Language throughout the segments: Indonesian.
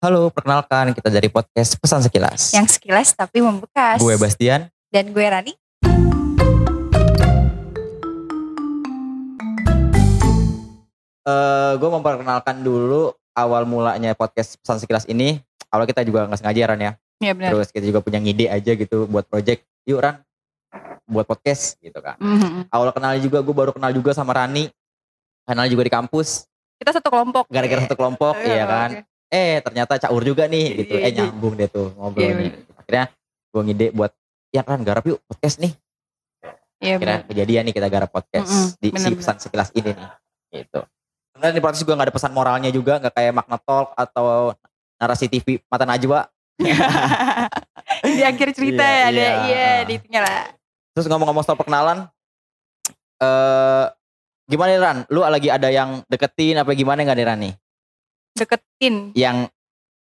Halo, perkenalkan kita dari podcast Pesan Sekilas. Yang sekilas tapi membekas. Gue Bastian. Dan gue Rani. Eh, gue memperkenalkan dulu awal mulanya podcast Pesan Sekilas ini. Awal kita juga nggak sengaja Ran ya. Iya benar. Terus kita juga punya ngide aja gitu buat project. Yuk Ran, buat podcast gitu kan. Mhm. Awal kenal juga, gue baru kenal juga sama Rani. Kenal juga di kampus. Kita satu kelompok. Gara-gara satu kelompok, iya kan. oke. Eh ternyata caur juga nih gitu. Iya, Eh iya. nyambung deh tuh Iya, ngobrolnya. Akhirnya gue ngide buat, ya kan garap yuk podcast nih. Iya Akhirnya benar. kejadian nih kita garap podcast Mm-mm, di si bener-bener. pesan sekilas ini nih. Gitu. Sebenarnya di podcast juga gak ada pesan moralnya juga, gak kayak Magna Talk atau narasi TV Mata Najwa. di akhir cerita Iya, ya ada iya. iya di itunya lah. Terus ngomong-ngomong soal perkenalan, eh gimana nih Ran? Lu lagi ada yang deketin apa gimana gak nih Ran nih? Deketin. Yang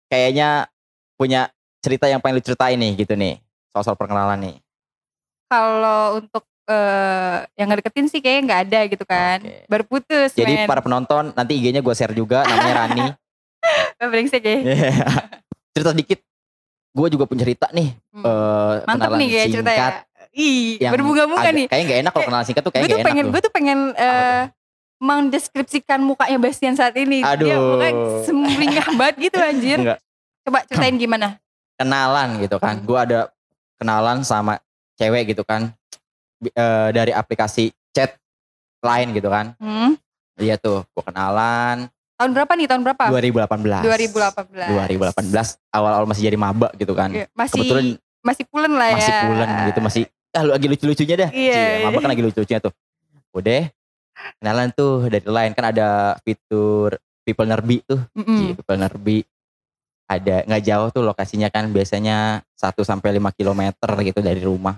kayaknya punya cerita yang pengen lu ceritain nih gitu nih. Soal-soal perkenalan nih. Kalau untuk eh, yang ngedeketin sih kayaknya nggak ada gitu kan. Oke. Baru putus Jadi men. para penonton nanti IG-nya gue share juga namanya Rani. Brengsek ya. Iya. cerita dikit. Gue juga punya cerita nih. Hmm. eh Mantap nih kayak cerita ya. Ih, berbunga-bunga nih. Kayaknya gak enak kalau kenalan singkat tuh Gue kayaknya tuh gak enak pengen, tuh. gue tuh pengen eh, mendeskripsikan mukanya Bastian saat ini. Dia Aduh. mukanya semringah banget gitu anjir. Enggak. Coba ceritain gimana? Kenalan gitu kan. Gue ada kenalan sama cewek gitu kan. Eh, dari aplikasi chat lain gitu kan. Hmm? Iya tuh, gue kenalan Tahun berapa nih? Tahun berapa? 2018. 2018. 2018 awal-awal masih jadi maba gitu kan. Iya, Masih Kebetulan masih pulen lah ya. masih pulen gitu, masih ah lu lagi lucu-lucunya dah. Iya, iya. maba kan lagi lucu-lucunya tuh. Udah kenalan tuh dari lain kan ada fitur people nerbi tuh. Mm-mm. Cie, people nerbi. Ada nggak jauh tuh lokasinya kan biasanya 1 sampai 5 km gitu dari rumah.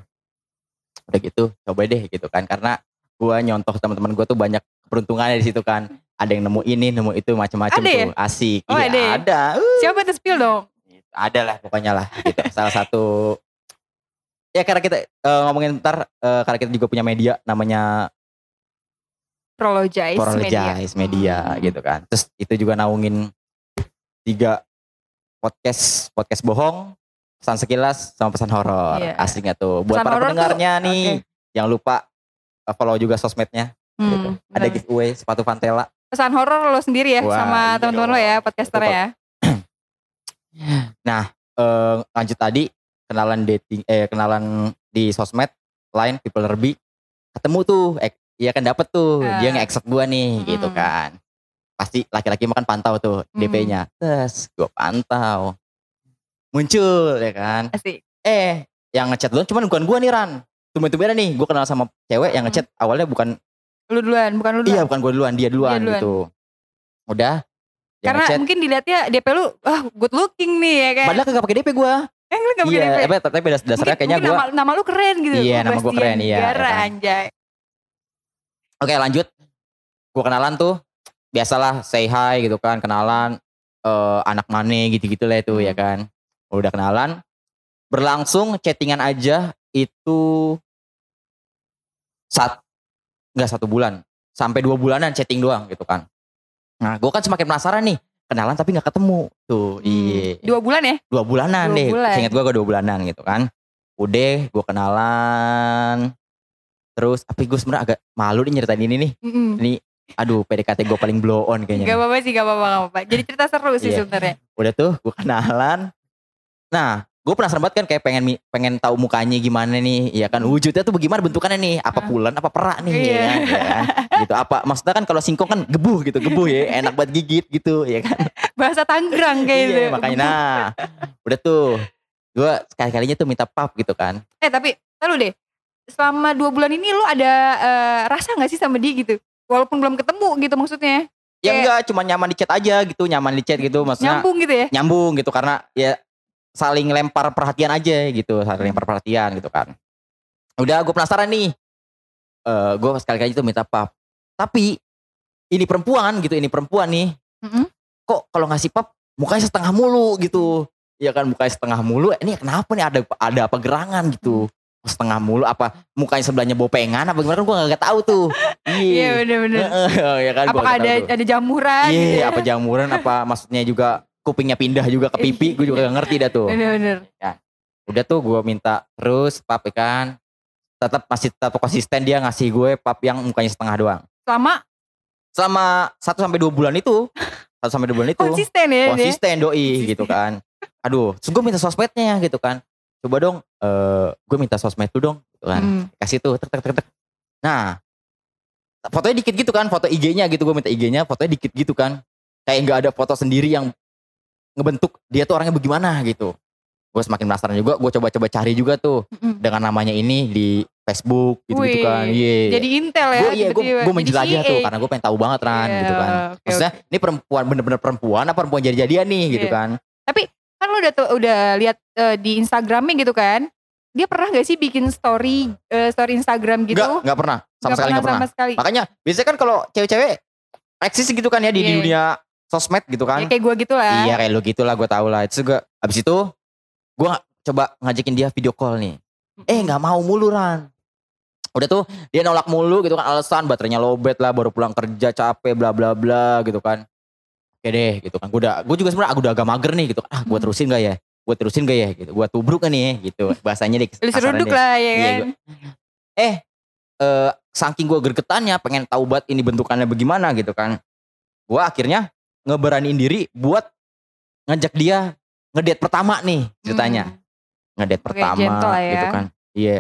Udah gitu, coba deh gitu kan karena gua nyontoh teman-teman gua tuh banyak peruntungannya di situ kan. Ada yang nemu ini, nemu itu macam-macam Ada ya? tuh. Asik. Oh, Iya, ada ya? ada. Uh, Siapa tuh spill dong? ada lah pokoknya lah gitu. Salah satu ya karena kita eh, ngomongin ntar eh, karena kita juga punya media namanya Prologize, Prologize Media, Hmm. gitu kan. Terus itu juga naungin tiga podcast podcast bohong, pesan sekilas sama pesan horor. Iya. Asli tuh? Buat Pesan para pendengarnya tuh, nih, oke. jangan lupa eh, follow juga sosmednya. Hmm, gitu. Ada bener. giveaway sepatu Vantela. pesan horor lo sendiri ya Wah, sama iya teman-teman lo ya podcaster Itu ya. Eh, lanjut tadi kenalan dating, eh kenalan di sosmed lain people nerbi ketemu tuh, eh, iya kan dapet tuh, dia Ah. nge-accept gua nih, gitu Hmm. kan. Pasti laki-laki makan pantau tuh Hmm. DP-nya. Terus gua pantau. Muncul ya kan. Asik. Eh, yang ngechat duluan cuman bukan gua nih Ran. Tumben-tumbenan nih, gua kenal sama cewek yang ngechat awalnya bukan Lu duluan, bukan lu iya duluan. bukan gua duluan, dia duluan, duluan. gitu. Udah. Dia Karena ngechat. mungkin dilihatnya DP lu, wah good looking nih ya kan. Padahal kagak pakai DP gua. Eh lu gak pakai Iya, DP. tapi, tapi das- dasarnya Mungkin- kayaknya gua nama, nama lu keren gitu. Iya, Oh, nama gua Bastian keren, iya, Gara, ya kan. anjay. Oke lanjut. Gue kenalan tuh. Biasalah say hi gitu kan. Kenalan. eh anak mana gitu-gitu lah itu ya Hmm. kan. Udah kenalan. Berlangsung chattingan aja itu. Saat. Enggak satu bulan. Sampai dua bulanan chatting doang gitu kan. Nah gue kan semakin penasaran nih. Kenalan tapi nggak ketemu. Tuh Hmm, iya. Dua bulan ya? Dua bulanan Dua deh. bulan. Ingat gue gue dua bulanan gitu kan. Udah gue kenalan. Terus tapi gue sebenarnya agak malu nih nyeritain ini nih. Mm-mm. Ini aduh PDKT gue paling blow on kayaknya. Gak apa-apa sih, gak apa-apa, gak apa-apa. Jadi cerita seru sih Iya. sebenarnya. Udah tuh gue kenalan. Nah gue penasaran banget kan kayak pengen pengen tahu mukanya gimana nih. Ya kan wujudnya tuh bagaimana bentukannya nih. Apa Ah. bulan apa perak nih. Iya. Ya, kan? Ya kan? gitu apa maksudnya kan kalau singkong kan gebuh gitu gebuh ya enak buat gigit gitu ya kan Bahasa Tangerang kayak gitu. iya, makanya nah udah tuh gue sekali kalinya tuh minta pap gitu kan Eh tapi, lalu deh. Selama dua bulan ini lu ada eh, rasa gak sih sama dia gitu? Walaupun belum ketemu gitu maksudnya. ya Kayak- enggak cuma nyaman di chat aja gitu nyaman di chat gitu maksudnya Nyambung gitu ya? nyambung gitu karena ya saling lempar perhatian aja gitu saling lempar perhatian gitu kan udah gue penasaran nih eh gue sekali-kali tuh minta pap tapi ini perempuan gitu ini perempuan nih Mm-mm. kok kalau ngasih pap mukanya setengah mulu gitu ya kan mukanya setengah mulu ini kenapa nih ada ada apa gerangan gitu setengah mulu apa mukanya sebelahnya bopengan apa gimana gue gak tahu tuh Iya iya bener-bener. ya kan gua Apakah ada tuh. ada jamuran Iya, gitu ya? apa jamuran apa maksudnya juga kupingnya pindah juga ke pipi, gue juga gak ngerti dah tuh. Bener-bener. Udah tuh gue minta terus pap ya kan. Tetap masih tetap konsisten dia ngasih gue pap yang mukanya setengah doang. Selama Selama 1 sampai 2 bulan itu, 1 sampai 2 bulan itu konsisten ya. konsisten doi gitu kan. Aduh, terus gue minta sosmednya gitu kan. Coba dong, eh gue minta sosmed tuh dong, gitu kan. Hmm. Kasih tuh, tek tek tek tek. Nah, fotonya dikit gitu kan, foto IG-nya gitu gue minta IG-nya, fotonya dikit gitu kan. Kayak nggak ada foto sendiri yang ngebentuk dia tuh orangnya bagaimana gitu. Gue semakin penasaran juga, gue coba-coba cari juga tuh Mm-mm. dengan namanya ini di Facebook gitu-gitu Wih, kan. Iya. Jadi intel ya. gue iya gue menjelajah tuh karena gue pengen tahu banget kan Iya, gitu kan. oke, Maksudnya oke. ini perempuan bener-bener perempuan apa perempuan jadi-jadian nih gitu Iya. kan. Kan lu udah udah lihat eh, di Instagramnya gitu kan. Dia pernah gak sih bikin story eh, story Instagram gitu? Enggak, enggak pernah. Sama Nggak sekali pernah. sama sekali. Makanya biasanya kan kalau cewek-cewek eksis gitu kan ya di, di Iya. dunia sosmed gitu kan. Ya kayak gue gitu lah. Iya kayak lu gitu lah gue tau lah. Itu juga abis itu gue coba ngajakin dia video call nih. Eh nggak mau mulu Ran. Udah tuh dia nolak mulu gitu kan alasan baterainya lowbat lah baru pulang kerja capek bla bla bla gitu kan. Oke deh gitu kan. Gue udah gue juga sebenarnya aku udah agak mager nih gitu. Ah gue Hmm. terusin gak ya? Gue terusin gak ya gitu. Gue tubruk kan nih gitu. Bahasanya deh. Seruduk lah ya Iya, kan. gua- Eh saking gue gergetannya pengen tahu banget ini bentukannya bagaimana gitu kan. Gue akhirnya ngeberaniin diri buat ngajak dia ngedate pertama nih ceritanya. Hmm. Ngedate pertama lah ya. gitu kan. Iya.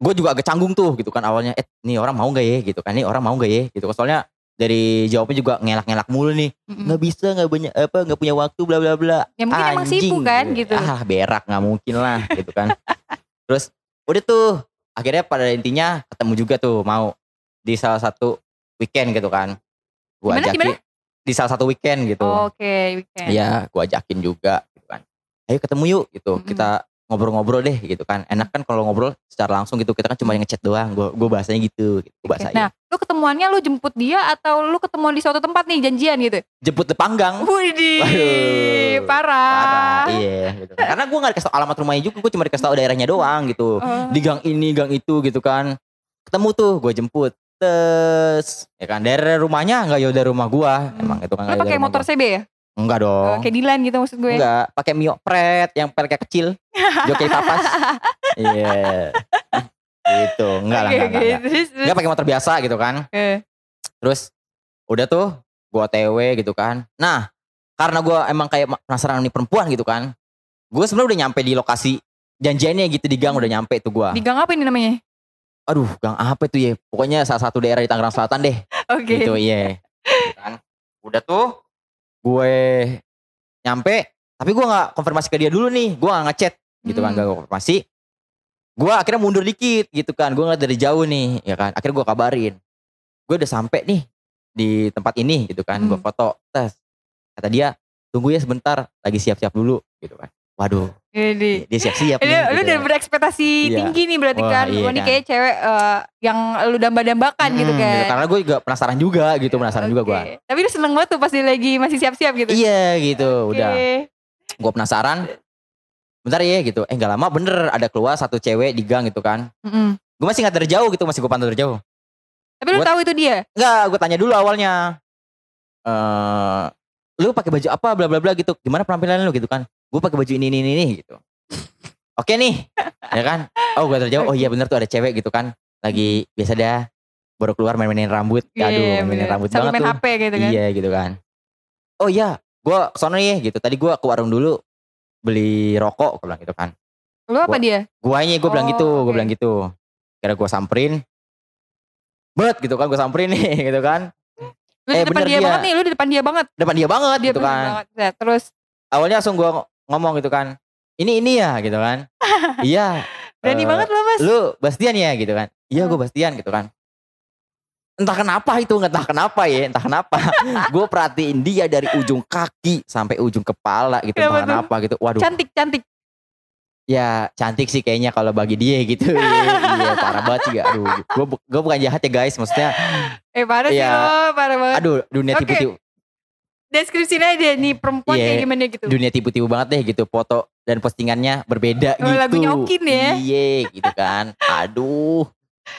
Gue juga agak canggung tuh gitu kan awalnya. Eh nih orang mau gak ya gitu kan. Nih orang mau gak ya gitu. Soalnya dari jawabnya juga ngelak-ngelak mulu nih. Mm-mm. Nggak bisa nggak banyak apa nggak punya waktu bla bla bla. Ya mungkin emang Anjing. sibuk kan gitu. Ah berak nggak mungkin lah gitu kan. Terus udah tuh akhirnya pada intinya ketemu juga tuh mau di salah satu weekend gitu kan. Gua Gimana, ajakin gimana? di salah satu weekend gitu. Oke, weekend. Iya, gua ajakin juga gitu kan. Ayo ketemu yuk gitu. Mm-mm. Kita ngobrol-ngobrol deh gitu kan. Enak kan kalau ngobrol secara langsung gitu. Kita kan cuma ngechat doang. Gua gua bahasanya gitu, gitu. Gua bahasain. Nah, lu ketemuannya lu jemput dia atau lu ketemuan di suatu tempat nih janjian gitu? Jemput di panggang. Widih, parah. Parah, iya gitu kan. Karena gue gak dikasih tau alamat rumahnya juga, gue cuma dikasih tau daerahnya doang gitu. Oh. Di gang ini, gang itu gitu kan. Ketemu tuh, gue jemput. Terus, ya kan dari rumahnya nggak jauh dari rumah gue. Emang itu kan Lu pakai motor gua. CB ya? Enggak Oh, dong. kayak Dilan gitu maksud gue. Enggak, pakai Mio Pret yang peleknya kecil. Joki papas. Iya. Gitu. Enggak lah, enggak, enggak, enggak. Enggak pakai motor biasa gitu kan. Eh, Terus udah tuh gua TW gitu kan. Nah, karena gua emang kayak penasaran nih perempuan gitu kan. Gue sebenarnya udah nyampe di lokasi janjiannya gitu di gang udah nyampe tuh gua. di gang apa ini namanya? Aduh, gang apa tuh ya? Pokoknya salah satu daerah di Tangerang Selatan deh. Oke. Gitu, iya. Gitu kan. Udah tuh gue nyampe, tapi gua nggak konfirmasi ke dia dulu nih. Gua nggak ngechat gitu kan, Hmm. gak konfirmasi. Gua akhirnya mundur dikit gitu kan. Gua ngeliat dari jauh nih, ya kan. Akhirnya gua kabarin. Gue udah sampai nih di tempat ini gitu kan. Gua Hmm. foto, tes. Kata dia, tunggu ya sebentar, lagi siap-siap dulu gitu kan. Waduh, Jadi, dia siap-siap lu, nih. lu gitu udah kan. berekspektasi Iya. tinggi nih berarti Wah, kan. iya ini kan. kayak cewek eh, yang lu damba-dambakan gitu Mm, kan. Karena gue juga penasaran juga gitu, penasaran juga Oke. gua. Tapi lu seneng banget tuh pas dia lagi masih siap-siap gitu. Iya gitu, Oke. udah. Gue penasaran. Bentar ya gitu. Eh gak lama bener ada keluar satu cewek di gang gitu kan. Mm-mm. Gue masih nggak dari jauh gitu, masih gue pantau dari jauh. Tapi lu tahu itu dia. Enggak, gue tanya dulu awalnya. eh lu pakai baju apa bla bla bla gitu. Gimana penampilan lu gitu kan? Gue pakai baju ini ini ini, gitu. Oke nih, ya kan? Oh gue jauh. Oh iya bener tuh ada cewek gitu kan. Lagi biasa dah baru keluar main-mainin rambut. Aduh, Iya, main-mainin rambut Sambil banget main tuh. HP gitu kan. Iya gitu kan. Oh iya, gue ke sana nih gitu. Tadi gue ke warung dulu beli rokok, gue bilang gitu kan. Lu apa Gua- dia? Guanya gue bilang Oh, gitu, gue oke. bilang gitu. Kira gue samperin, bet gitu kan, gue samperin nih gitu kan. Lu Eh, di depan dia dia. banget nih, lu di depan dia banget. Depan dia banget Dia gitu kan. banget. Ya, terus Awalnya langsung gue ngomong gitu kan. Ini ini ya gitu kan. iya. berani eh, banget lo mas. Lu Bastian ya gitu kan. Iya gue Bastian gitu kan. Entah kenapa itu, entah kenapa ya, entah kenapa. gue perhatiin dia dari ujung kaki sampai ujung kepala gitu, Kenapa entah tuh? kenapa gitu. Waduh. Cantik cantik. Ya cantik sih kayaknya kalau bagi dia gitu. iya parah banget sih. Aduh, gue gue bukan jahat ya guys. Maksudnya, Eh parah sih Iya. lo, parah banget. aduh dunia tipu-tipu, Deskripsinya aja nih perempuan Iya. kayak gimana gitu. dunia tipu-tipu banget deh gitu. Foto dan postingannya berbeda Oh, gitu. lagunya Okin ya? Iya gitu kan. Aduh,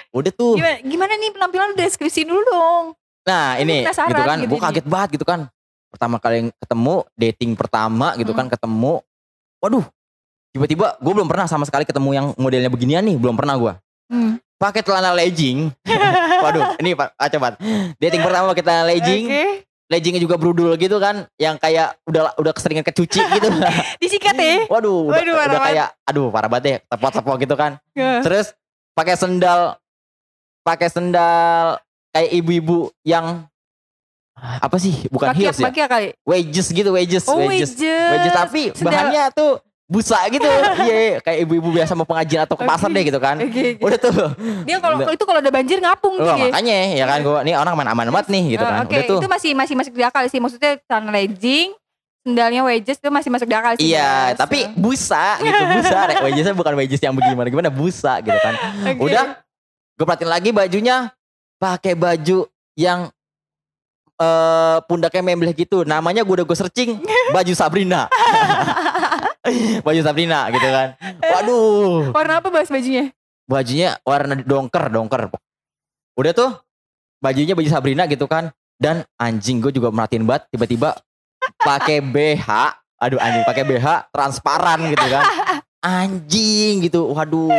udah tuh. Gimana, gimana nih penampilan deskripsi dulu dong. Nah ini penasaran gitu kan. gitu Gue kaget banget gitu kan. pertama kali ketemu dating pertama gitu Hmm. kan ketemu waduh tiba-tiba gue belum pernah sama sekali ketemu yang modelnya beginian nih belum pernah gue Hmm. pakai celana legging waduh ini pak ah, coba dating pertama pakai celana legging Oke. Leggingnya juga brudul gitu kan yang kayak udah udah keseringan kecuci gitu Disikat ya. waduh udah, Waduh, udah banget. kayak aduh parah banget deh tepok-tepok gitu kan Ya. terus pakai sendal pakai sendal kayak ibu-ibu yang apa sih bukan heels ya bakia kali. wedges gitu wedges Oh, wedges wedges. wedges tapi Sendal- bahannya tuh busa gitu iya kayak ibu-ibu biasa mau pengajian atau ke pasar deh gitu kan oke. udah tuh Dia kalau itu kalau ada banjir ngapung Oh, tuh ya. makanya ya kan gua nih orang aman-aman banget nih gitu kan Oke, udah tuh itu masih masih masuk di akal sih. Maksudnya celana legging, sendalnya wedges itu masih masuk di akal sih. Iya, tapi busa gitu, busa. Wedgesnya bukan wedges yang bagaimana gimana busa gitu kan. Udah, gue perhatiin lagi bajunya pakai baju yang eh pundaknya membleh gitu. Namanya gue udah gue searching baju Sabrina. baju Sabrina gitu kan. Waduh, Warna apa bahas bajunya? bajunya warna dongker, dongker. Udah tuh bajunya baju Sabrina gitu kan. Dan anjing gue juga merhatiin banget tiba-tiba pakai BH. Aduh anjing pakai BH transparan gitu kan. Anjing gitu. Waduh.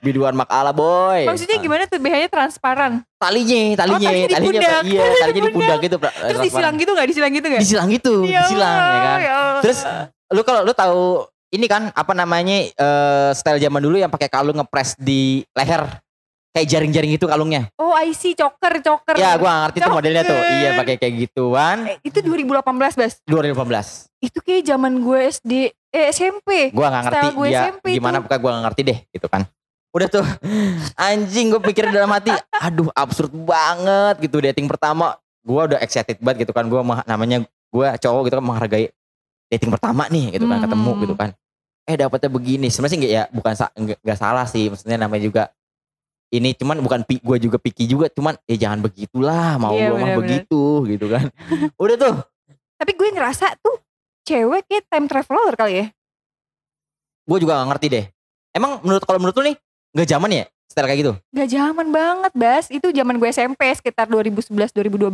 Biduan makala boy. Maksudnya gimana tuh BH-nya transparan? Talinya, talinya, talinya di pundak. Iya, talinya di pundak gitu. Terus transparan. disilang gitu gak? Disilang gitu gak? Disilang gitu, Ya disilang ya kan. ya Allah. Terus lu kalau lu tahu ini kan apa namanya eh, style zaman dulu yang pakai kalung ngepres di leher kayak jaring-jaring itu kalungnya. Oh I see, choker, choker. Ya gua ngerti tuh modelnya tuh. Iya pakai kayak gituan. Eh, itu 2018 Bas. 2018. Itu kayak zaman gue SD, eh SMP. Gua gak ngerti gue dia SMP gimana pokoknya gua gak ngerti deh gitu kan. Udah tuh anjing gue pikir dalam hati, aduh absurd banget gitu dating pertama. Gua udah excited banget gitu kan. Gua mah- namanya gua cowok gitu kan menghargai dating pertama nih gitu kan ketemu Hmm. gitu kan. Eh dapetnya begini. Sebenarnya sih nggak ya bukan nggak nggak salah sih. Maksudnya namanya juga ini cuman bukan gue juga picky juga cuman ya jangan begitulah mau Iya, gua mah begitu gitu kan udah tuh Tapi gue ngerasa tuh cewek kayak time traveler kali ya. gue juga gak ngerti deh emang menurut kalau menurut lu nih nggak zaman ya style kayak gitu Gak zaman banget Bas. Itu zaman gue SMP sekitar 2011 2012.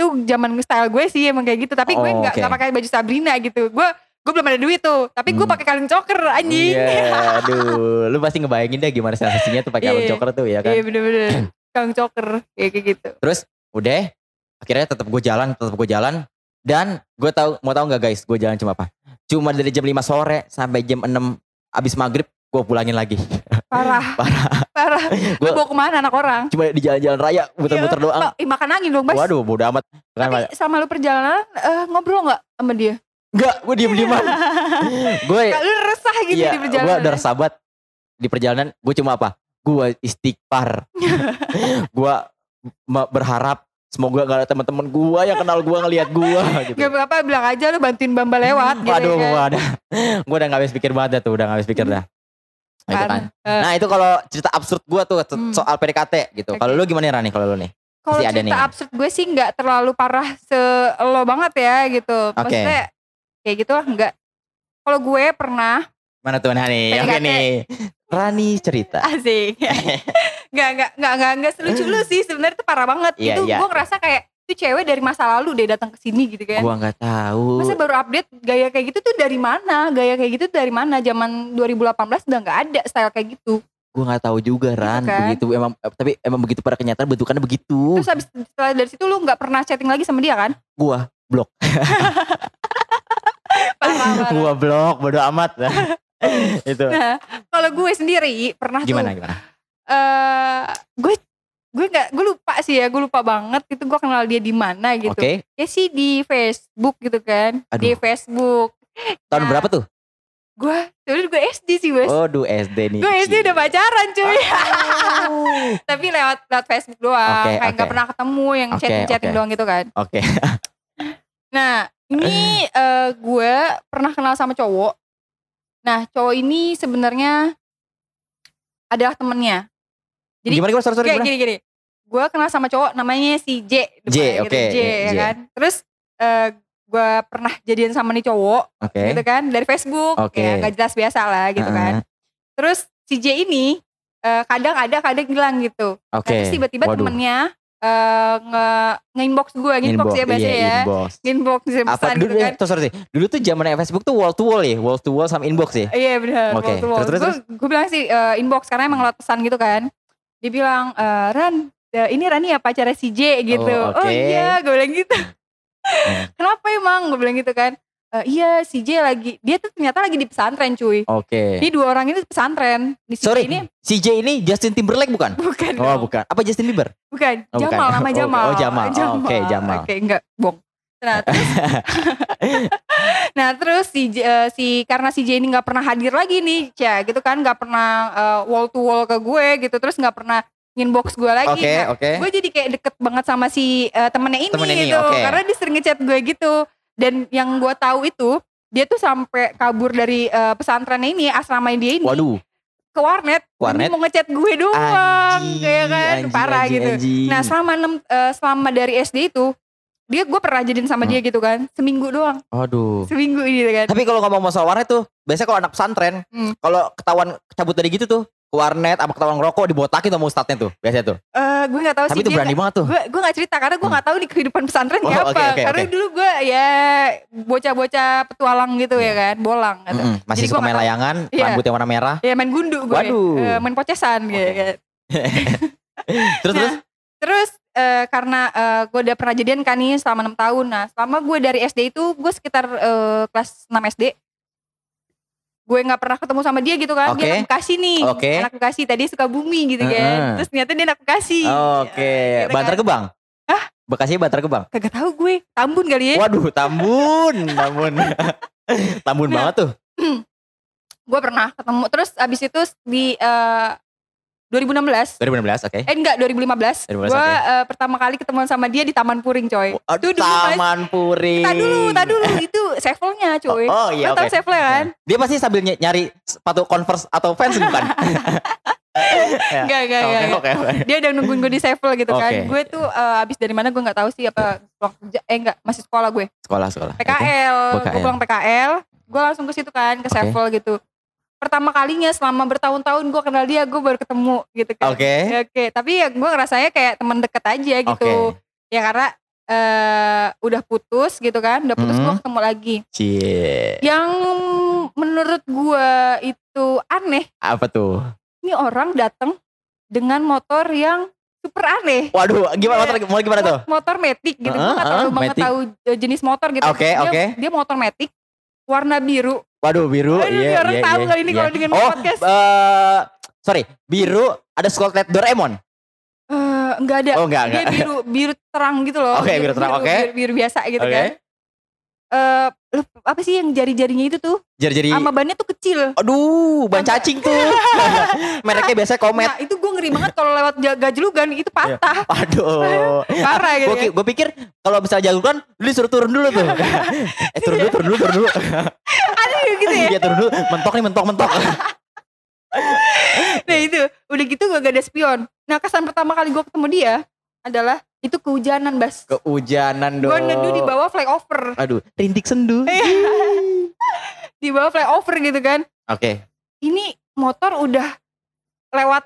Itu zaman style gue sih emang kayak gitu. Tapi gue Oh, nggak nggak pakai baju Sabrina gitu. Gue gue belum ada duit tuh. Tapi gue Hmm. pakai kalung choker anjing. Iya, aduh, lu pasti ngebayangin deh gimana sensasinya tuh pakai kalung Iya. choker tuh ya kan. Iya bener-bener. kalung choker kayak kayak gitu. Udah, akhirnya tetap gue jalan, tetap gue jalan. Dan gue tahu, mau tahu nggak guys, gue jalan cuma apa? Cuma dari jam 5 sore sampai jam 6 abis maghrib, gue pulangin lagi. Parah. Parah. Parah. Lu Gua- bawa ke mana anak orang? Cuma di jalan-jalan raya, muter-muter Iya, doang. Ih, makan angin dong Bas. Waduh, bodo amat. Kan, Tapi selama lu perjalanan eh, ngobrol gak sama dia? enggak, gue diem-dieman. gue, Kak, lu resah gitu iya, di gue perjalanan. udah sahabat di perjalanan. Gue cuma apa? Gue istighfar. gue berharap semoga gak ada teman-teman gue yang kenal gue ngelihat gue gitu. Gak apa-apa bilang aja lu bantuin Bamba lewat gitu Waduh, kan. gua ada, gua udah gak habis pikir banget dah tuh, udah gak habis pikir dah. Nah, itu kan. Eh, Nah itu kalau cerita absurd gua tuh so- Hmm. soal PDKT gitu. Kalau Oke. lu gimana Rani kalau lu nih? Kalau cerita nih. absurd gue sih nggak terlalu parah se lo banget ya gitu. Maksudnya kayak gitu lah nggak. Kalau gue pernah Mana tuh Rani? Oke nih. Rani cerita. asik. Nggak nggak nggak nggak nggak selucu lu sih sebenarnya itu parah banget. Iya, itu iya. gue ngerasa kayak itu cewek dari masa lalu deh datang ke sini gitu kan. Gua nggak tahu. Masa baru update gaya kayak gitu tuh dari mana? Gaya kayak gitu tuh dari mana? Zaman 2018 udah nggak ada style kayak gitu. Gua nggak tahu juga Ran. kan? Begitu emang eh, tapi emang begitu pada kenyataan bentukannya begitu. Terus habis setelah dari situ lu nggak pernah chatting lagi sama dia kan? Gua blok. Gua blok bodo amat. itu. Nah, kalau gue sendiri pernah Gimana tuh gimana? eh gue gue nggak gue lupa sih ya gue lupa banget itu gue kenal dia di mana gitu Oke. ya sih di Facebook gitu kan di Aduh. Facebook Tahun Nah, berapa tuh? gue sebenarnya gue SD sih bos Oh, du SD nih. gue SD udah pacaran cuy tapi lewat lewat Facebook doang Oke, kayak nggak oke. pernah ketemu yang Oke, chatting chatting oke. doang gitu kan Oke. Nah, ini eh, gue pernah kenal sama cowok. Nah, cowok ini sebenarnya adalah temennya. Jadi gimana gimana sorry sorry kayak gini gini. Gue kenal sama cowok namanya si J. J, depannya oke, J, ya J. kan. Terus eh, gue pernah jadian sama nih cowok, Oke. gitu kan, dari Facebook. Oke. Ya, gak jelas biasa lah, gitu kan. Heeh. Terus si J ini eh, kadang ada, kadang hilang gitu. Nah, Oke. terus tiba-tiba temennya eh, nge nge-inbox gue, nge-inbox ya bahasa iya, ya. inbox. Nge-inbox bisa Apa dulu gitu kan. tuh sorry. Dulu tuh zaman Facebook tuh wall to wall ya, wall to wall sama inbox ya. Iya benar. Oke, terus, terus, Gue gue bilang sih eh, inbox karena emang lewat pesan gitu kan. Dia bilang eh, Ran, eh, ini Rani ya pacarnya si J gitu. Oh, Oh, oke. iya, gue bilang gitu. Hmm. Kenapa emang? Gue bilang gitu kan. "Eh, iya si J lagi dia tuh ternyata lagi di pesantren cuy. Oke. Ini dua orang ini pesantren. Di si Sorry, ini si J ini Justin Timberlake bukan? bukan. Oh, dong. bukan. Apa Justin Bieber? Bukan, Oh, bukan. Jamal nama Oh, Jamal. oh, Jamal. Oh, oke, Jamal. Oke, enggak, bohong. Nah, terus, nah terus si eh, si karena si J ini nggak pernah hadir lagi nih, ya gitu kan, nggak pernah eh, wall to wall ke gue gitu, terus nggak pernah inbox gue lagi. Oke, Nah, oke. gue jadi kayak deket banget sama si eh, temennya ini Temennya ini, gitu, oke. karena dia sering ngechat gue gitu. Dan yang gue tahu itu dia tuh sampai kabur dari eh, pesantrennya ini, asrama dia ini Waduh. ke warnet, Warnet? Mau ngechat gue doang, kayak kan anjing, parah anjing, gitu. anjing. Nah selama enam eh, selama dari SD itu dia gue pernah jadiin sama Hmm. dia gitu kan seminggu doang Aduh. seminggu ini kan Tapi kalau ngomong masalah warnet tuh, biasanya kalau anak pesantren, Hmm. kalau ketahuan cabut dari gitu tuh, ke warnet apa ketahuan ngerokok dibotakin sama ustadznya tuh, biasanya tuh. Eh, gue nggak tahu Tapi sih itu berani banget tuh. gue gue nggak cerita karena gue nggak tahu di kehidupan pesantren kayak Oh, apa oke, oke, karena oke. dulu gue ya bocah-bocah petualang gitu ya kan bolang gitu. Mm-mm, Masih Jadi suka main layangan, Iya. rambut yang warna merah. ya main gundu gue Waduh. Eh, main pocesan gitu Oke. kan Terus Nah, terus Terus eh, karena eh, gue udah pernah jadian kan nih selama 6 tahun. Nah selama gue dari SD itu gue sekitar eh, kelas 6 SD. Gue gak pernah ketemu sama dia gitu kan. Oke. Dia anak Bekasi nih. Oke. Anak Bekasi. Tadi suka bumi gitu kan. Heeh. Terus ternyata dia anak Bekasi. Oke, gitu Bantar kan. Gebang. Hah? Bekasi Bantar Gebang. Kagak tahu gue. Tambun kali ya. Waduh, Tambun, Tambun. Tambun Nah. banget tuh. Gue pernah ketemu. Terus abis itu di eh, 2016. 2016, oke. Eh enggak 2015. 2015, Gue oke. eh, pertama kali ketemuan sama dia di Taman Puring coy. Aduh, Itu dulu pas- Taman Puri. Tak dulu, tak dulu. Itu sevelnya coy. Oh, oh, iya Lo tau oke. sevelnya kan? Dia pasti sambil ny- nyari sepatu Converse atau Vans bukan? Ya. Enggak, enggak, Oke, enggak. oke, oke. Dia udah nungguin gue di Sevel gitu kan. Oke. Gue tuh eh, abis dari mana gue nggak tahu sih apa pulang kerja. Eh enggak, masih sekolah gue. Sekolah, sekolah. Oke. PKL. Gue PKL. pulang PKL. Gue langsung ke situ kan, ke Oke. Sevel gitu. Pertama kalinya selama bertahun-tahun gue kenal dia, gue baru ketemu gitu kan. Oke. Ya, Oke, tapi ya gue ngerasanya kayak teman deket aja gitu. Oke. Ya karena eh udah putus gitu kan, udah putus Hmm. gue ketemu lagi. Cie. Yang menurut gue itu aneh, Apa tuh? ini orang datang dengan motor yang super aneh. Waduh, gimana motor mau gimana tuh? Mo- Motor metik gitu. Heeh, Gue gak terlalu heeh, banget tahu eh, jenis motor gitu. Oke, Dia- oke. Dia motor metik warna biru. Waduh, biru. Aduh, Iya, orang iya, tahu iya, ini iya. kalau dengan Oh, podcast. eh, sorry, biru ada Scarlet Doraemon. Eh, enggak ada. Oh, enggak, Dia enggak. biru biru terang gitu loh. Oke, biru terang, oke. Biru, biru biasa gitu Oke. kan. Eh, apa sih yang jari-jarinya itu tuh? Jadi-jadi Sama bannya tuh kecil. Aduh, ban cacing tuh. Mereknya biasanya Komet. Nah, itu gue ngeri banget kalau lewat gajlugan itu patah. Aduh. Parah gitu. Gue kan. pikir kalau bisa jagoan, lu disuruh turun dulu tuh. eh turun dulu, turun dulu, turun dulu. Ada gitu ya. Iya turun dulu, mentok nih, mentok, mentok. Nah itu udah gitu gue gak ada spion. Nah kesan pertama kali gue ketemu dia adalah itu kehujanan bas. Kehujanan dong. Gue neduh di bawah flyover. Aduh, rintik sendu. Iya. di bawah flyover gitu kan. Oke. Ini motor udah lewat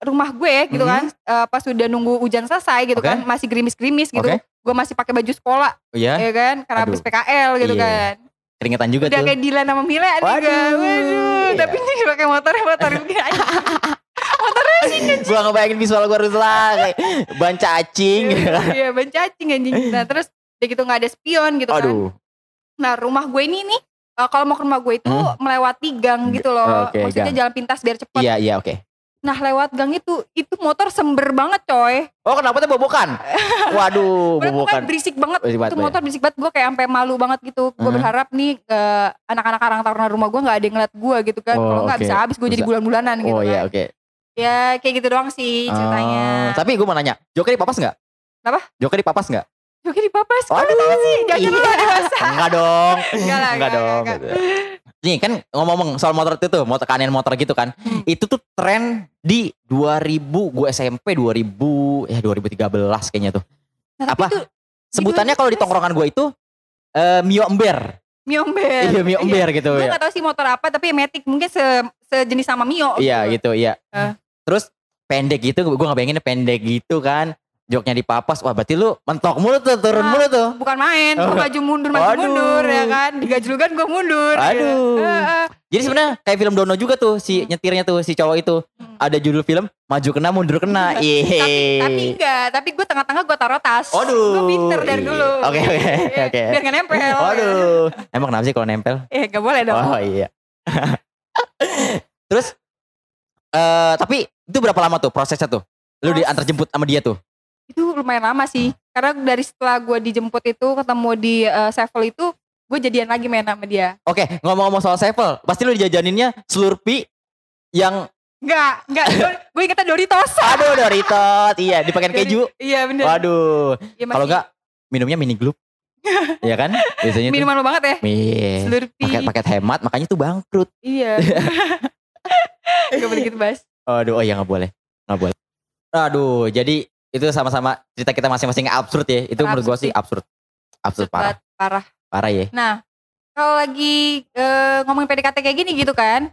rumah gue gitu Mhm. kan. Eh, pas udah nunggu hujan selesai gitu Oke. kan. Masih gerimis-gerimis gitu. Oke. Gue masih pakai baju sekolah Oh ya, ya kan. Karena Aduh. habis PKL gitu Iya. kan. keringetan juga Udah tuh. kayak Dilan sama Mila nih Waduh. Waduh. Iya. Tapi ini pakai motornya motor begini aja. gua ngebayangin visual gua harus lah kayak ban cacing. Iya ban cacing anjing. Nah terus udah gitu gak ada spion gitu kan. Aduh. Nah rumah gue ini nih eh, kalau mau ke rumah gue itu Hmm. melewati gang gitu loh. Oke, Maksudnya gang. jalan pintas biar cepet. Iya, iya, oke. Nah lewat gang itu itu motor sember banget coy. Oh, kenapa tuh bobokan? Waduh, bobokan. kan berisik banget. Berisik banget, itu motor berisik banget. Gue kayak sampai malu banget gitu. Gue Hmm. berharap nih eh, anak-anak karang taruna rumah gue nggak ada yang ngeliat gue gitu kan. Oh, Kalau nggak oke. bisa habis gue jadi bulan-bulanan gitu Oh iya, kan. oke. Ya kayak gitu doang sih ceritanya. Oh, tapi gue mau nanya, Joker di papas nggak? Apa? Joker di papas nggak? Oke di papas. Kok lu Waduh, tahu sih? Jangan iya. dewasa. Enggak dong. Enggak lah, enggak, dong. enggak, gitu. Nih kan ngomong-ngomong soal motor itu tuh, motor kanan motor gitu kan. Hmm. Itu tuh tren di 2000, gue SMP 2000, ya 2013 kayaknya tuh. Nah, Apa? tuh Sebutannya kalau di tongkrongan gue itu eh Mio Ember. Miomber. Iya, Mio Ember gitu Gue ya. gak tahu sih motor apa tapi Matic mungkin se sejenis sama Mio. Iya gitu, iya. Eh. Terus pendek gitu, gue ngebayanginnya pendek gitu kan. Joknya dipapas, wah berarti lu mentok mulu tuh, turun Nah, mulu tuh. Bukan main, gue Oh. maju mundur, maju Aduh. mundur ya kan. Digajlukan gue mundur. Aduh. gitu. Eh, eh. Jadi sebenarnya kayak film Dono juga tuh si nyetirnya tuh si cowok itu. Hmm. Ada judul film maju kena mundur kena. Iya. Tapi, tapi enggak, tapi gue tengah-tengah gue taruh tas. Waduh. Gue pinter dari dulu. Oke oke Iya, oke. Biar gak nempel. Waduh. Emang kenapa sih kalau nempel? Eh gak boleh dong. Oh iya. Terus eh tapi itu berapa lama tuh prosesnya tuh? Lu diantar jemput sama dia tuh? Itu lumayan lama sih. Karena dari setelah gue dijemput itu ketemu di eh, Sevel itu, gue jadian lagi main sama dia. Oke, ngomong-ngomong soal Sevel, pasti lu dijajaninnya Slurpee yang Enggak, enggak. gue ingetnya Doritos. aduh Doritos, iya dipakein keju. Iya bener. Waduh. Ya, Kalau enggak minumnya mini gloop. Iya kan? Biasanya minuman lo banget ya. Iya. Slurpee. Paket-paket hemat makanya tuh bangkrut. Iya. gak boleh gitu Bas. Aduh, oh ya nggak boleh. Nggak boleh. Aduh, jadi itu sama-sama cerita kita masing-masing absurd ya. Itu menurut gua Absurd sih absurd. Absurd parah. Parah. Parah ya. Nah, kalau lagi eh, ngomongin PDKT kayak gini gitu kan.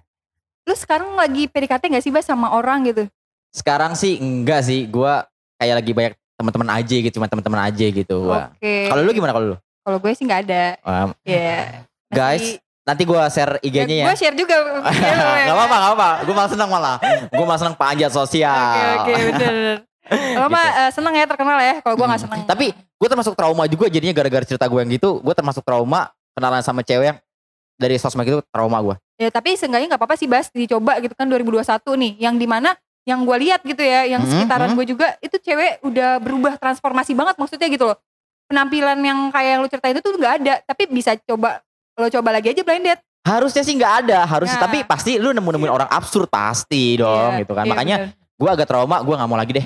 Lu sekarang lagi PDKT gak sih Bas sama orang gitu? Sekarang sih enggak sih. Gua kayak lagi banyak teman-teman aja gitu, cuma teman-teman aja gitu. Oke. Kalau lu gimana kalau lu? Kalau gue sih gak ada. Wah, Ya. Guys, nanti gua share IG-nya ya. Gue share juga. video lo ya Gak apa-apa, gak apa-apa. Gue malah senang malah. Gue malah senang panjat sosial. Oke oke bener. Kalau mah eh, seneng ya terkenal ya. Kalau gue gak Hmm. seneng. Tapi gue termasuk trauma juga jadinya gara-gara cerita gue yang gitu. Gue termasuk trauma kenalan sama cewek yang dari sosmed itu trauma gue. Ya tapi seenggaknya gak apa-apa sih Bas dicoba gitu kan 2021 nih. Yang di mana yang gue lihat gitu ya, yang Mhm, sekitaran mhm. gue juga itu cewek udah berubah transformasi banget maksudnya gitu loh. Penampilan yang kayak yang lu ceritain itu tuh gak ada, tapi bisa coba lo coba lagi aja blind date. Harusnya sih nggak ada, harusnya Nah. tapi pasti lu nemu-nemuin orang absurd pasti dong Iya, gitu kan. iya, Makanya gue agak trauma, gue nggak mau lagi deh.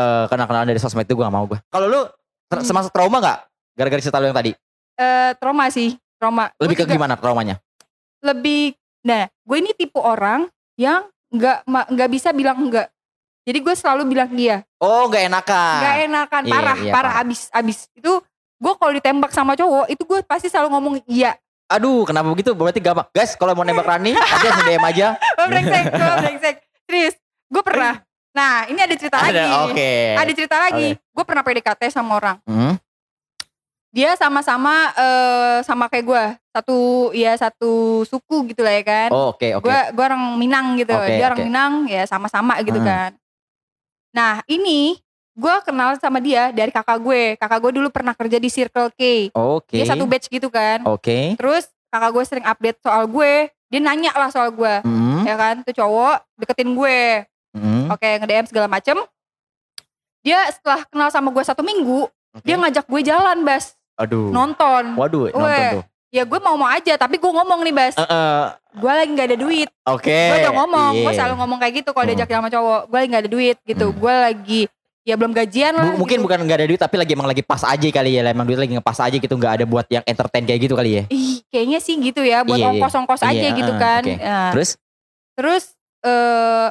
Eh kenal-kenalan dari sosmed itu gue gak mau gue. Kalau lu Hmm. termasuk trauma nggak? Gara-gara cerita lu yang tadi. Eh, trauma sih, trauma. Gua Lebih ke juga gimana traumanya? Lebih, nah gue ini tipe orang yang nggak nggak bisa bilang enggak. Jadi gue selalu bilang iya. Oh nggak enakan. Nggak enakan, Iya, parah, iya, parah, parah. abis, abis. Itu gue kalau ditembak sama cowok itu gue pasti selalu ngomong iya. Aduh kenapa begitu? Berarti gampang. Guys kalau mau nembak Rani, langsung DM aja. Brengsek, brengsek. Serius, gue pernah. Nah ini ada cerita lagi. Ada, oke. Ada cerita lagi. Gue pernah PDKT sama orang. Hmm, Dia sama-sama eh, sama kayak gue. Satu ya satu suku gitu lah ya kan. Oh, Oke oke. gue gue orang Minang gitu Oke, dia orang oke. Minang ya sama-sama gitu Hmm. kan nah ini gue kenal sama dia dari kakak gue kakak gue dulu pernah kerja di Circle K Oke. dia satu batch gitu kan Oke. terus kakak gue sering update soal gue dia nanya lah soal gue Hmm, ya kan tuh cowok deketin gue oke nge DM segala macem dia setelah kenal sama gue satu minggu oke. dia ngajak gue jalan bas Aduh. nonton Waduh, nonton Weh. tuh. ya gue mau mau aja tapi gue ngomong nih bas Eh, eh, gue lagi nggak ada duit Oke. gue udah ngomong gue iya. selalu ngomong kayak gitu kalau Hmm. diajak sama cowok gue lagi gak ada duit gitu Hmm. gue lagi ya belum gajian lah mungkin gitu. bukan nggak ada duit tapi lagi emang lagi pas aja kali ya emang duit lagi ngepas aja gitu nggak ada buat yang entertain kayak gitu kali ya ih kayaknya sih gitu ya buat Iya, iya. ongkos-ongkos aja Iya, gitu uh, kan oke. Nah, terus terus eh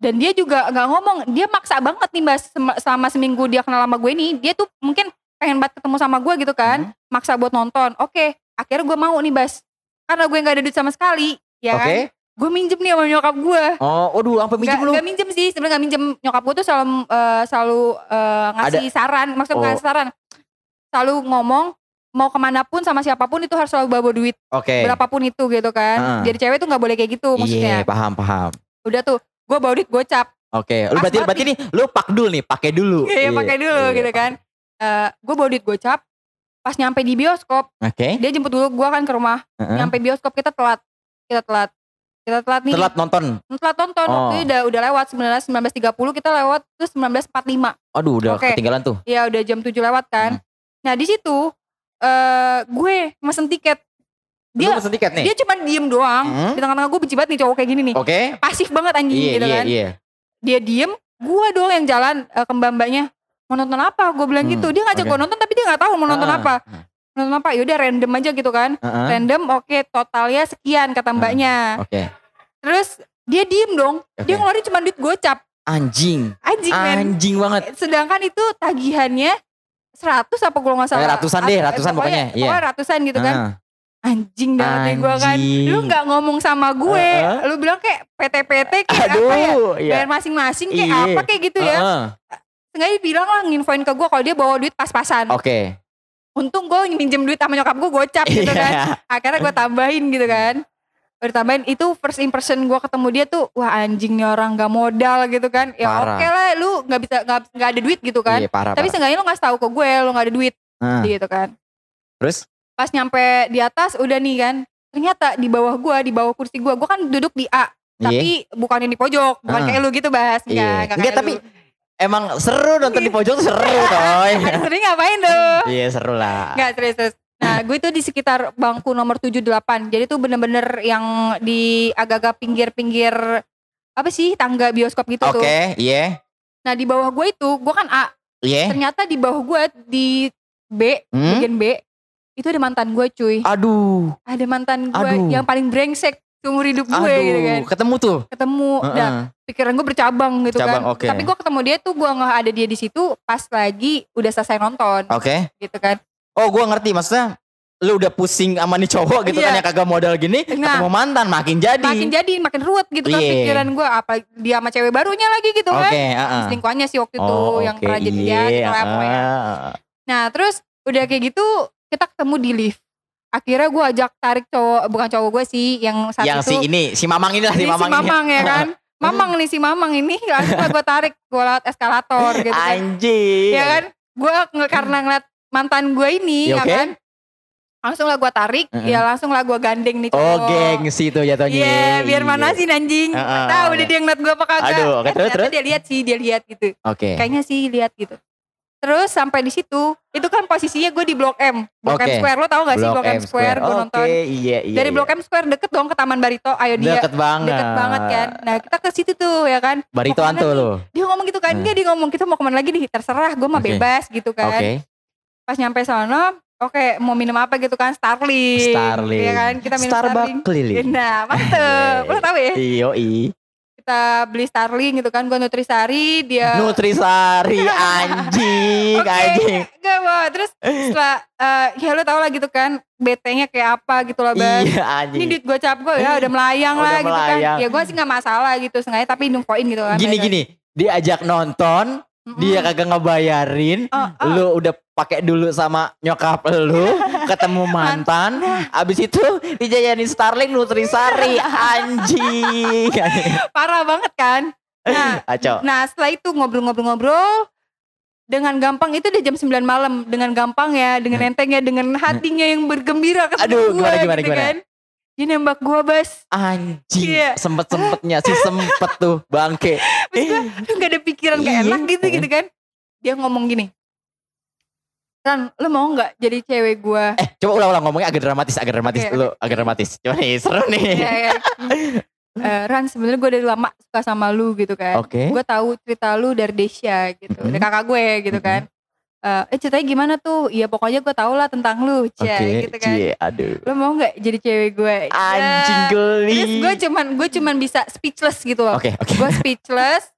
dan dia juga nggak ngomong dia maksa banget nih mbak selama seminggu dia kenal sama gue nih dia tuh mungkin pengen banget ketemu sama gue gitu kan Hmm. maksa buat nonton oke akhirnya gue mau nih bas karena gue nggak ada duit sama sekali ya oke kan gue minjem nih sama nyokap gue oh waduh sampai minjem Gak, lu gak minjem sih, sebenarnya gak minjem. Nyokap gue tuh selalu eh, selalu eh, ngasih saran, maksudnya Oh. ngasih saran. Selalu ngomong mau ke mana pun sama siapa pun itu harus selalu bawa duit, oke berapapun itu gitu kan. Heeh. Jadi cewek tuh nggak boleh kayak gitu iya maksudnya. paham paham Udah tuh, gue bawa duit gocap, oke lu Pas berarti berarti nih lu pakdul nih pakai dulu iya pakai dulu Iya, gitu kan. Eh gue bawa duit gocap, pas nyampe di bioskop, oke dia jemput dulu gue kan ke rumah. Heeh. Nyampe bioskop kita telat, kita telat, kita telat nih. telat nonton Telat nonton, Oh. waktu itu udah udah lewat 19 19.30 kita lewat terus 19.45. aduh udah Oke. ketinggalan tuh Ya udah jam 7 lewat kan. Hmm. Nah di situ eh gue mesen tiket. Lu Dia pesen tiket nih dia cuma diem doang. Hmm. Di tengah-tengah gue benci banget nih cowok kayak gini nih. oke Pasif banget anjing iya gitu iya kan. iya Dia diem, gue doang yang jalan eh, ke mbak-mbaknya. Mau nonton apa? Gue bilang Hmm, gitu. Dia ngajak oke. gue nonton tapi dia nggak tahu mau nonton Ah, apa. Nonton apa? Yaudah random aja gitu kan. Heeh. Random oke totalnya sekian kata mbaknya. oke Terus dia diem dong. Dia Oke. ngeluarin cuma duit gocap. anjing Anjing men. anjing banget sedangkan itu tagihannya 100 apa kalau nggak salah Eh, ratusan deh, At- ratusan pokoknya, iya. pokoknya ratusan gitu kan Ah. Anjing dah hati gue kan lu nggak ngomong sama gue Heeh. lu bilang kayak PT-PT kayak aduh apa ya iya bayar masing-masing kayak Iya. apa kayak gitu ya Heeh. sengaja bilang lah nginfoin ke gue kalau dia bawa duit pas-pasan. Oke. Untung gue minjem duit sama nyokap gue gocap gitu kan. Iya. Akhirnya gue tambahin gitu kan. Gue tambahin itu first impression gue ketemu dia tuh wah anjingnya orang gak modal gitu kan. Ya oke lah lu gak bisa gak, gak ada duit gitu kan. Iya, parah, Tapi parah. seenggaknya lu ngasih tahu ke gue lu gak ada duit Nah, gitu kan. terus Pas nyampe di atas udah nih kan. Ternyata di bawah gue, di bawah kursi gue, gue kan duduk di A. Tapi bukan yang di pojok, bukan Ah. kayak lu gitu bahas. Iya. Enggak, Enggak, kayak tapi lu. emang seru nonton di pojok tuh seru, coy. Sering ngapain tuh? Iya, seru lah. Enggak serius serius. Nah gue tuh di sekitar bangku nomor 78 Jadi tuh bener-bener yang di agak-agak pinggir-pinggir Apa sih tangga bioskop gitu tuh Oke, iya. Nah di bawah gue itu gue kan A Iya. Ternyata di bawah gue di B Hmm? Bagian B Itu ada mantan gue cuy Aduh. Ada mantan gue Aduh. yang paling brengsek Seumur hidup gue Aduh, gitu kan ketemu tuh. Ketemu Heeh. Dah pikiran gue bercabang gitu Cabang, kan oke. Tapi gue ketemu dia tuh gue nggak ada dia di situ Pas lagi udah selesai nonton Oke. Gitu kan Oh, gua ngerti maksudnya lu udah pusing sama nih cowok gitu kan Iya. yang kagak modal gini, Nah. ketemu mantan makin jadi. makin jadi makin ruwet gitu kan Iya. pikiran gue apa dia sama cewek barunya lagi gitu Oke, kan heeh. selingkuhannya sih waktu itu Oh, yang oke, pernah jadi dia gitu lah pokoknya. heeh. nah terus udah kayak gitu kita ketemu di lift akhirnya gue ajak tarik cowok bukan cowok gue sih yang saat Yang si itu ini, si Mamang ini lah, si ini si Mamang, mamang ini. ya kan mamang nih si mamang ini langsung gue tarik gue lewat eskalator gitu kan Anjing. ya kan gue karena ngeliat mantan gue ini Ya, ya oke. kan langsung lah gue tarik Heeh. ya langsung lah gue gandeng nih Oh, cowok. gengsi tuh jatuhnya. Iya, biar Iya. mana sih anjing. Heeh. Tahu deh dia ngeliat gue apa kagak. Aduh, oke, Eh, terus, terus? dia lihat sih, dia lihat gitu. Oke. Kayaknya sih lihat gitu. Terus sampai di situ, itu kan posisinya gue di Blok M. Blok M Oke. Square, lo tau gak sih Blok M Square? Gue Oke, nonton. iya, iya. Dari iya. Blok M Square deket dong ke Taman Barito. Ayo dia. Deket banget. Deket banget kan. Nah kita ke situ tuh ya kan. Barito Anto lo. Dia ngomong gitu kan. Hmm. Dia, dia ngomong kita mau ke mana lagi nih. Terserah gue mah Oke. bebas gitu kan. Oke. Pas nyampe sana, oke mau minum apa gitu kan. Starling. Starling. Iya kan. Kita minum Starbucks Starling. keliling. Nah mantep. Lo tau ya? Iyo i. kita beli Starling gitu kan gue Nutrisari dia Nutrisari anjing, Oke, anjing. Gak Wak. terus setelah eh, ya lo tau lah gitu kan BT-nya kayak apa gitu lah Bang Iya ini anjing. duit gue cap gue ya udah melayang Udah lah gitu melayang. kan ya gue sih gak masalah gitu sengaja tapi infoin gitu kan Gini gini, diajak nonton, Dia kagak ngebayarin, Oh, oh. lu udah pakai dulu sama nyokap lu, ketemu mantan, abis itu dijajanin Starling Nutrisari, anjing. parah banget kan nah Aco. nah setelah itu ngobrol-ngobrol-ngobrol dengan gampang itu udah jam 9 malam dengan gampang ya dengan entengnya dengan hatinya yang bergembira ketemu Aduh, gue gimana, gimana, gitu gimana? kan dia nembak gue bas Anjing, Iya. sempet-sempetnya si sempet tuh bangke. Terus gue lu gak ada pikiran gak Iya. enak gitu gitu kan. Dia ngomong gini. Ran, lu mau gak jadi cewek gue? Eh, coba ulang-ulang ngomongnya agak dramatis, agak dramatis Oke, dulu, agak dramatis. Coba nih, seru nih. Ya, ya. Eh, Ran sebenarnya gue dari lama suka sama lu gitu kan. Oke. Gue tahu cerita lu dari Desya gitu, Mhm. dari kakak gue gitu Mhm. kan. Eh, eh ceritanya gimana tuh? Ya pokoknya gue tau lah tentang lu, Oke, Cia, gitu kan. cie, aduh. Lu mau gak jadi cewek gue? Anjing Ya. geli. Terus gue cuman gue cuman bisa speechless gitu loh. Oke, oke. gue speechless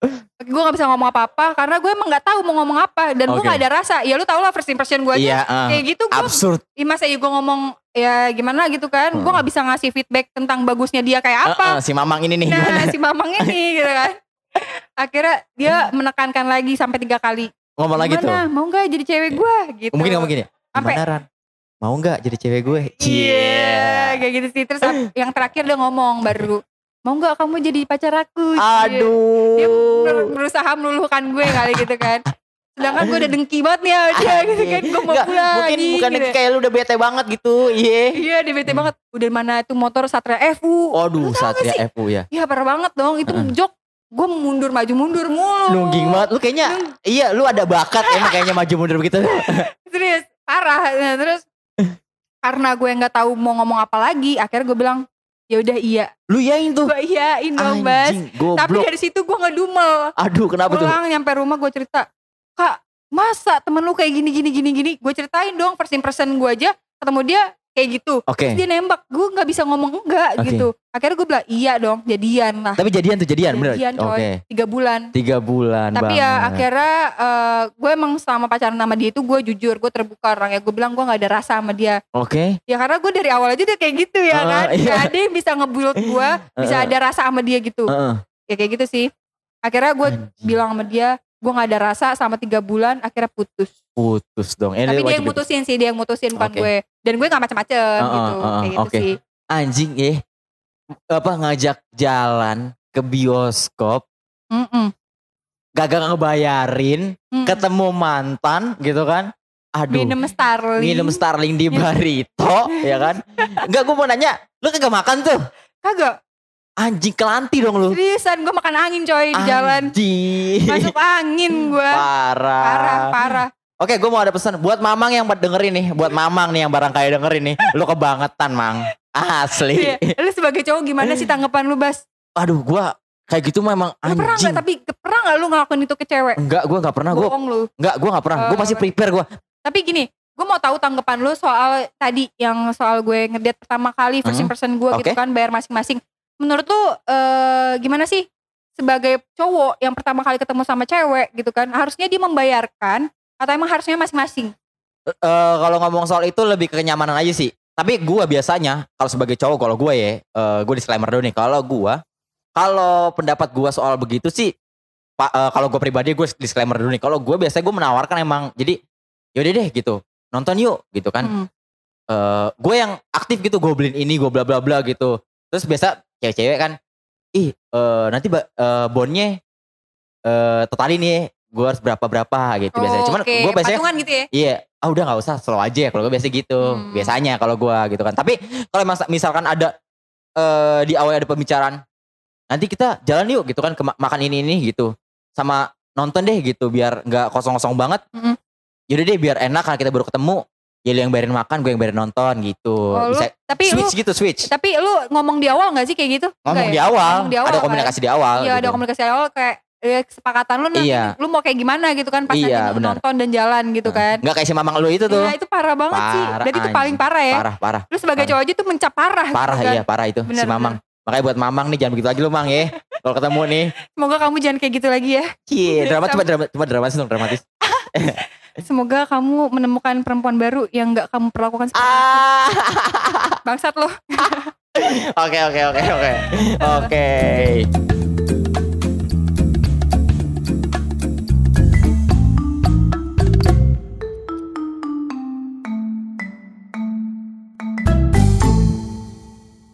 gue gak bisa ngomong apa-apa karena gue emang gak tahu mau ngomong apa dan gue Oke. gak ada rasa ya lu tau lah first impression gue Iya, aja ah. kayak gitu gue absurd. ya masa ya gue ngomong ya gimana gitu kan gue Hmm. gak bisa ngasih feedback tentang bagusnya dia kayak apa Eh, eh, si Mamang ini nih nah gimana? si mamang ini gitu kan akhirnya dia menekankan lagi sampai tiga kali Ngomong lagi tuh. gimana mau gak jadi cewek gue gitu Mungkin ngomong gini. Sampai- Gimana Ran? Mau nggak jadi cewek gue? iya kayak gitu sih terus yang terakhir dia ngomong baru mau gak kamu jadi pacar aku Cie. dia ber- Aduh. berusaha meluluhkan gue kali gitu kan sedangkan gue udah dengki banget nih dia gitu kan gue mau Nggak, pulang mungkin nih, bukan gitu. kayak lu udah bete banget gitu. Iya. iya dia bete banget udah mana itu motor Satria FU gak Satria? FU ya. iya parah banget dong itu jok gue mundur maju mundur mulu Nungging banget. Lu kayaknya iya lu ada bakat emang kayaknya maju mundur begitu. serius parah nah, terus karena gue nggak tahu mau ngomong apa lagi akhirnya gue bilang ya udah iya Lu yain tuh. gue iyain dong bas tapi dari situ gue ngedumel Aduh, kenapa tuh? pulang nyampe rumah gue cerita kak masa temen lu kayak gini gini gini gini gue ceritain dong first impression gue aja ketemu dia kayak gitu Oke. Terus dia nembak gue nggak bisa ngomong enggak Oke. gitu akhirnya gue bilang iya dong jadian lah Tapi jadian tuh jadian, bener. Jadian, coy. Oke. tiga bulan Tiga bulan tapi banget. ya akhirnya eh, gue emang selama pacaran sama dia itu gue jujur gue terbuka orang ya gue bilang gue nggak ada rasa sama dia Oke. ya karena gue dari awal aja dia kayak gitu ya Oh, kan iya. Gak ada yang bisa ngebuild gue bisa ada rasa sama dia gitu Heeh. ya kayak gitu sih akhirnya gue bilang sama dia gue nggak ada rasa selama tiga bulan akhirnya putus Putus dong. Eh, tapi dia yang mutusin sih dia yang mutusin bukan Oke. gue dan gue nggak macem-macem Heeh, gitu heeh, kayak gitu oke. sih Anjing ya. Apa ngajak jalan ke bioskop. Mm-mm. Gagak ngebayarin. Mm-mm. Ketemu mantan gitu kan. Aduh. minum Starling minum Starling di Barito ya kan enggak gue mau nanya lu kagak makan tuh kagak anjing kelanti dong lu seriusan gue makan angin coy di jalan Anjing. masuk angin gue parah parah parah oke gue mau ada pesan. Buat mamang yang dengerin nih buat mamang nih yang barang kaya dengerin nih lu kebangetan mang. Asli. Iya. lu sebagai cowok gimana sih tanggapan lu bas? Aduh gue kayak gitu memang lu pernah anjing. nggak? Tapi pernah nggak lu ngelakuin itu ke cewek? Enggak gue nggak pernah bohong lu. enggak gue nggak pernah. Gue Oh, pasti prepare gue Tapi gini, gue mau tahu tanggapan lu soal tadi yang soal gue ngedate pertama kali first Hmm, impression gue gitu oke. kan bayar masing-masing. Menurut lu eh, gimana sih sebagai cowok yang pertama kali ketemu sama cewek gitu kan, harusnya dia membayarkan atau emang harusnya masing-masing? Eh, kalau ngomong soal itu lebih ke kenyamanan aja sih. Tapi gua biasanya kalau sebagai cowok kalau gua ya, eh gue disclaimer dulu nih. Kalau gua, kalau pendapat gua soal begitu sih, pak eh, kalau gua pribadi gue disclaimer dulu nih. Kalau gua biasanya gue menawarkan emang, jadi yaudah deh gitu, nonton yuk gitu kan. Hmm. Eh gue yang aktif gitu, gue beliin ini, gue bla bla bla gitu. Terus biasa cewek-cewek kan, ih eh, nanti eh, bonnya eh totalin nih, gue harus berapa berapa gitu biasanya. Cuman Oh, Oke, gue biasanya patungan gitu ya. Iya, ah udah nggak usah, slow aja ya kalau gue biasa gitu. Hmm. Biasanya kalau gue gitu kan. Tapi kalau misalkan ada eh di awal ada pembicaraan, nanti kita jalan yuk gitu kan ke ma- makan ini ini gitu, sama nonton deh gitu biar nggak kosong-kosong banget. Mm-mm. Yaudah deh biar enak karena kita baru ketemu. Ya lu yang bayarin makan, gue yang bayarin nonton gitu. Oh, lu, Bisa tapi lu switch gitu switch. tapi lu ngomong di awal gak sih kayak gitu? Ngomong Enggak di ya? awal, Ngomong di awal ada kan? komunikasi di awal. Iya ada gitu. komunikasi awal kayak eh, kesepakatan lu nanti Iya. lu mau kayak gimana gitu kan pas Iya, nanti benar. nonton dan jalan gitu kan. Nggak kayak si mamang lu itu tuh. Iya itu parah banget sih. Parah, Dan itu paling parah ya. Parah, parah. Lu sebagai Parah. cowok aja tuh mencap parah. gitu Parah kan. iya, parah itu Benar, si mamang. Makanya buat mamang nih jangan begitu lagi lu mang ya. Kalau ketemu nih. Semoga kamu jangan kayak gitu lagi ya. Cie, drama Sama- coba drama, coba dramatis dong, dramatis. Semoga kamu menemukan perempuan baru yang gak kamu perlakukan seperti Ah. bangsat lo. Oke, oke, oke, oke. Oke.